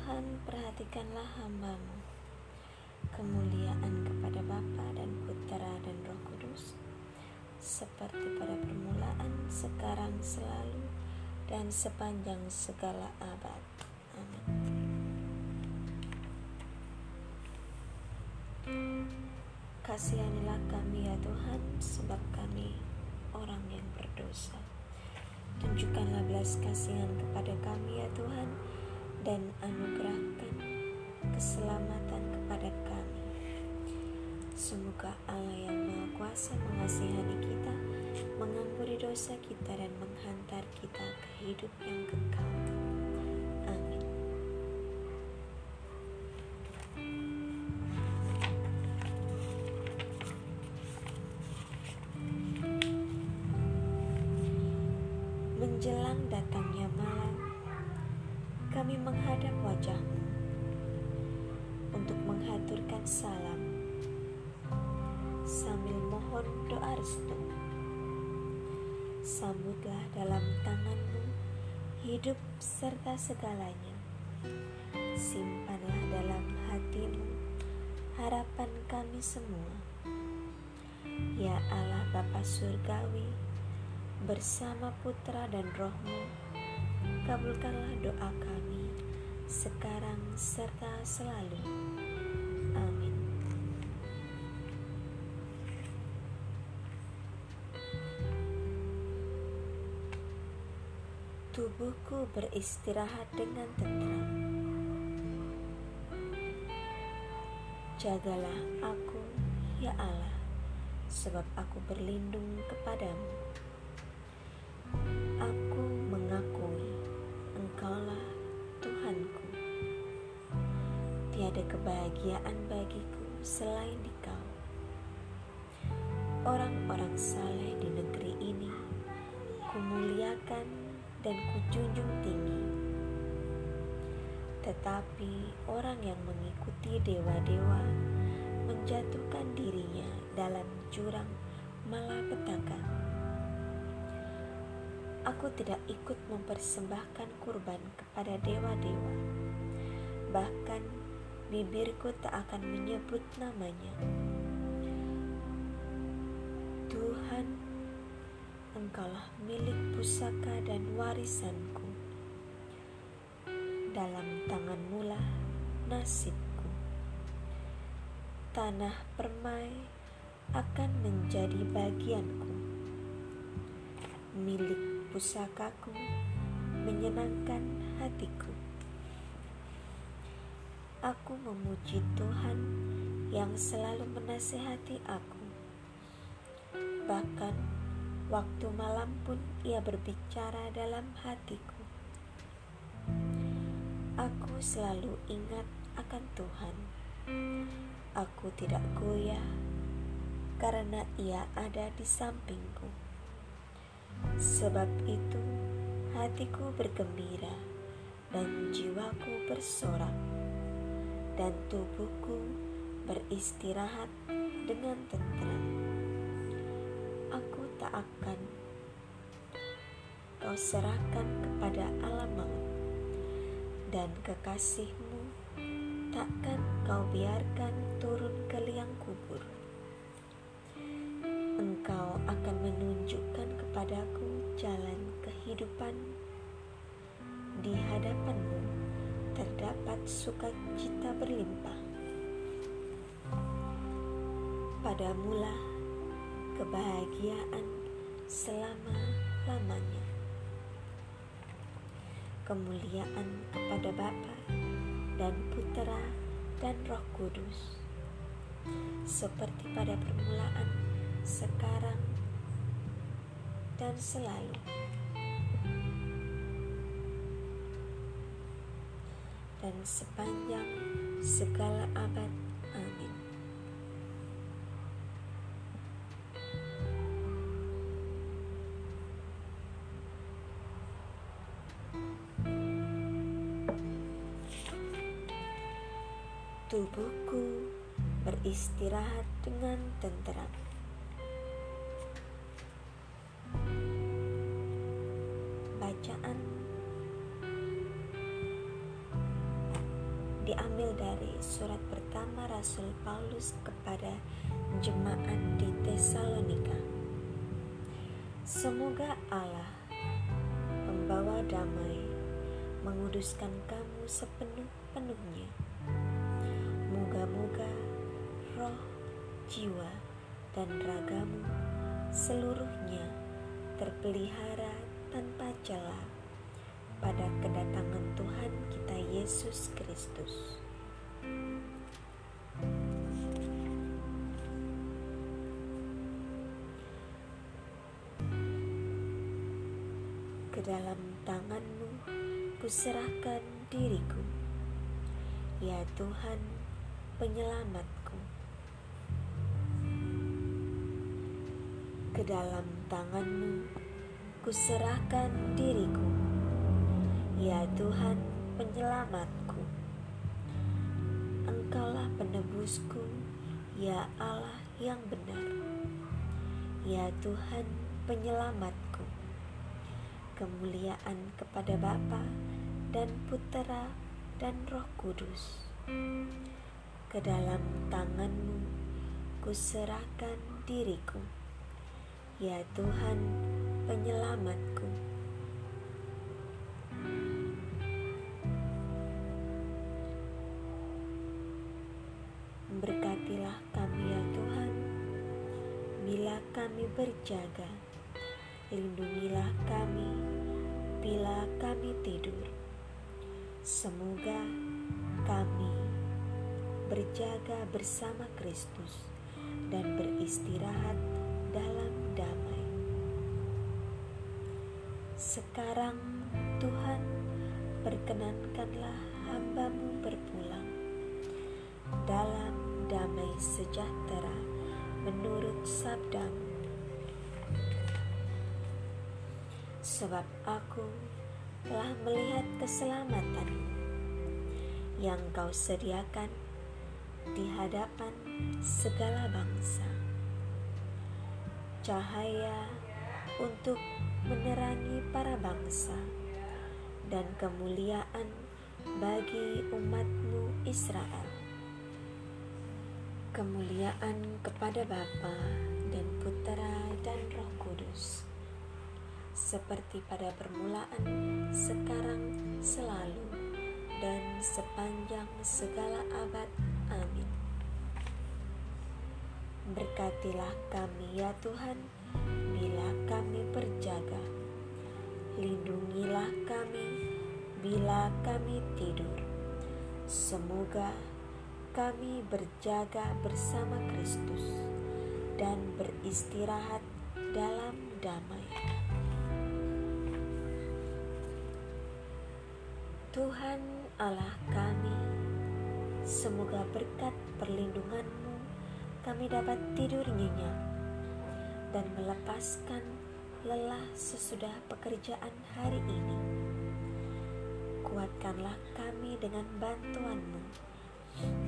Tuhan, perhatikanlah hambamu. Kemuliaan kepada Bapa dan Putera dan Roh Kudus, seperti pada permulaan, sekarang, selalu, dan sepanjang segala abad. Amin. Kasihanilah kami ya Tuhan, sebab kami orang yang berdosa. Tunjukkanlah belas kasihan kepada kami ya Tuhan dan anugerahkan keselamatan kepada kami. Semoga Allah yang Maha Kuasa mengasihani kita, mengampuni dosa kita dan menghantar kita ke hidup yang kekal. Amin. Menjelang datangnya malam, kami menghadap wajahmu untuk menghaturkan salam sambil mohon doa restu. Sambutlah dalam tanganmu hidup serta segalanya. Simpanlah dalam hatimu harapan kami semua. Ya Allah Bapa Surgawi, bersama putra dan rohmu kabulkanlah doa kami sekarang serta selalu. Amin. Tubuhku beristirahat dengan tentram jagalah aku ya Allah sebab aku berlindung kepadamu kebahagiaan bagiku selain di Kau. Orang-orang saleh di negeri ini kumuliakan dan kujunjung tinggi. Tetapi orang yang mengikuti dewa-dewa menjatuhkan dirinya dalam jurang malapetaka. Aku tidak ikut mempersembahkan kurban kepada dewa-dewa. Bahkan bibirku tak akan menyebut namanya. Tuhan, Engkaulah milik pusaka dan warisanku. Dalam tanganmu lah nasibku. Tanah permai akan menjadi bagianku. Milik pusakaku menyenangkan hatiku. Aku memuji Tuhan yang selalu menasehati aku. Bahkan waktu malam pun ia berbicara dalam hatiku. Aku selalu ingat akan Tuhan. Aku tidak goyah karena ia ada di sampingku. Sebab itu hatiku bergembira dan jiwaku bersorak dan tubuhku beristirahat dengan tentram. Aku tak akan kau serahkan kepada alam maut dan kekasihmu takkan kau biarkan turun ke liang kubur. Engkau akan menunjukkan kepadaku jalan kehidupan. Di hadapanmu terdapat sukacita berlimpah. Padamulah kebahagiaan selama-lamanya. Kemuliaan kepada Bapa dan Putera dan Roh Kudus, seperti pada permulaan, sekarang, dan selalu. Dan sepanjang segala abad. Amin. Tubuhku beristirahat dengan tenteram. Paulus kepada jemaat di Tesalonika. Semoga Allah, pembawa damai, menguduskan kamu sepenuh-penuhnya. Moga-moga roh, jiwa, dan ragamu seluruhnya terpelihara tanpa celah pada kedatangan Tuhan kita Yesus Kristus. Ke dalam tanganmu kuserahkan diriku, ya Tuhan penyelamatku. Ke dalam tanganmu kuserahkan diriku, ya Tuhan penyelamatku. Engkaulah penebusku, ya Allah yang benar, ya Tuhan penyelamatku. Kemuliaan kepada Bapa dan Putera dan Roh Kudus. Ke dalam tanganmu kuserahkan diriku Ya Tuhan penyelamatku Berkatilah kami ya Tuhan Bila kami berjaga Lindungilah kami Bila kami tidur Semoga kami berjaga bersama Kristus dan beristirahat dalam damai. Sekarang Tuhan perkenankanlah hambamu berpulang dalam damai sejahtera menurut sabdamu. Sebab aku telah melihat keselamatan yang kau sediakan di hadapan segala bangsa cahaya untuk menerangi para bangsa dan kemuliaan bagi umatmu Israel. Kemuliaan kepada Bapa seperti pada permulaan, sekarang, selalu, dan sepanjang segala abad. Amin. Berkatilah kami ya Tuhan bila kami berjaga. Lindungilah kami bila kami tidur. Semoga kami berjaga bersama Kristus dan beristirahat dalam damai. Tuhan Allah kami, semoga berkat perlindunganmu kami dapat tidur nyenyak dan melepaskan lelah sesudah pekerjaan hari ini. Kuatkanlah kami dengan bantuanmu,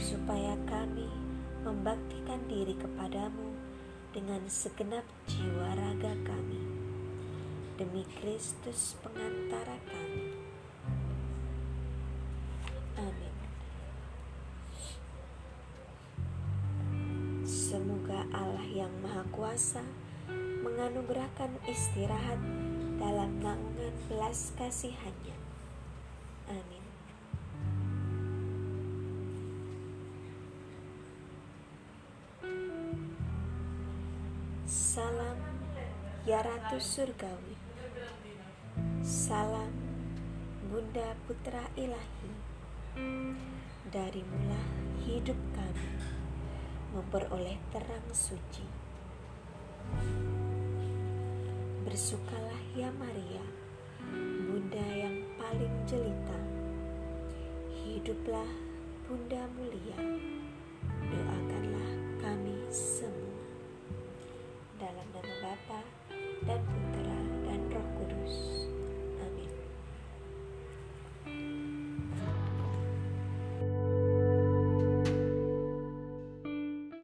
supaya kami membaktikan diri kepadamu dengan segenap jiwa raga kami. Demi Kristus pengantara kami. Amin. Semoga Allah yang Maha Kuasa menganugerahkan istirahat dalam naungan belas kasihannya. Amin. Salam ya Ratu Surgawi. Salam Bunda Putra Ilahi. Dari mula hidup kami memperoleh terang suci. Bersukalah ya Maria, Bunda yang paling jelita. Hiduplah Bunda mulia, doakanlah kami semua. Dalam nama Bapa dan Putra dan Roh Kudus.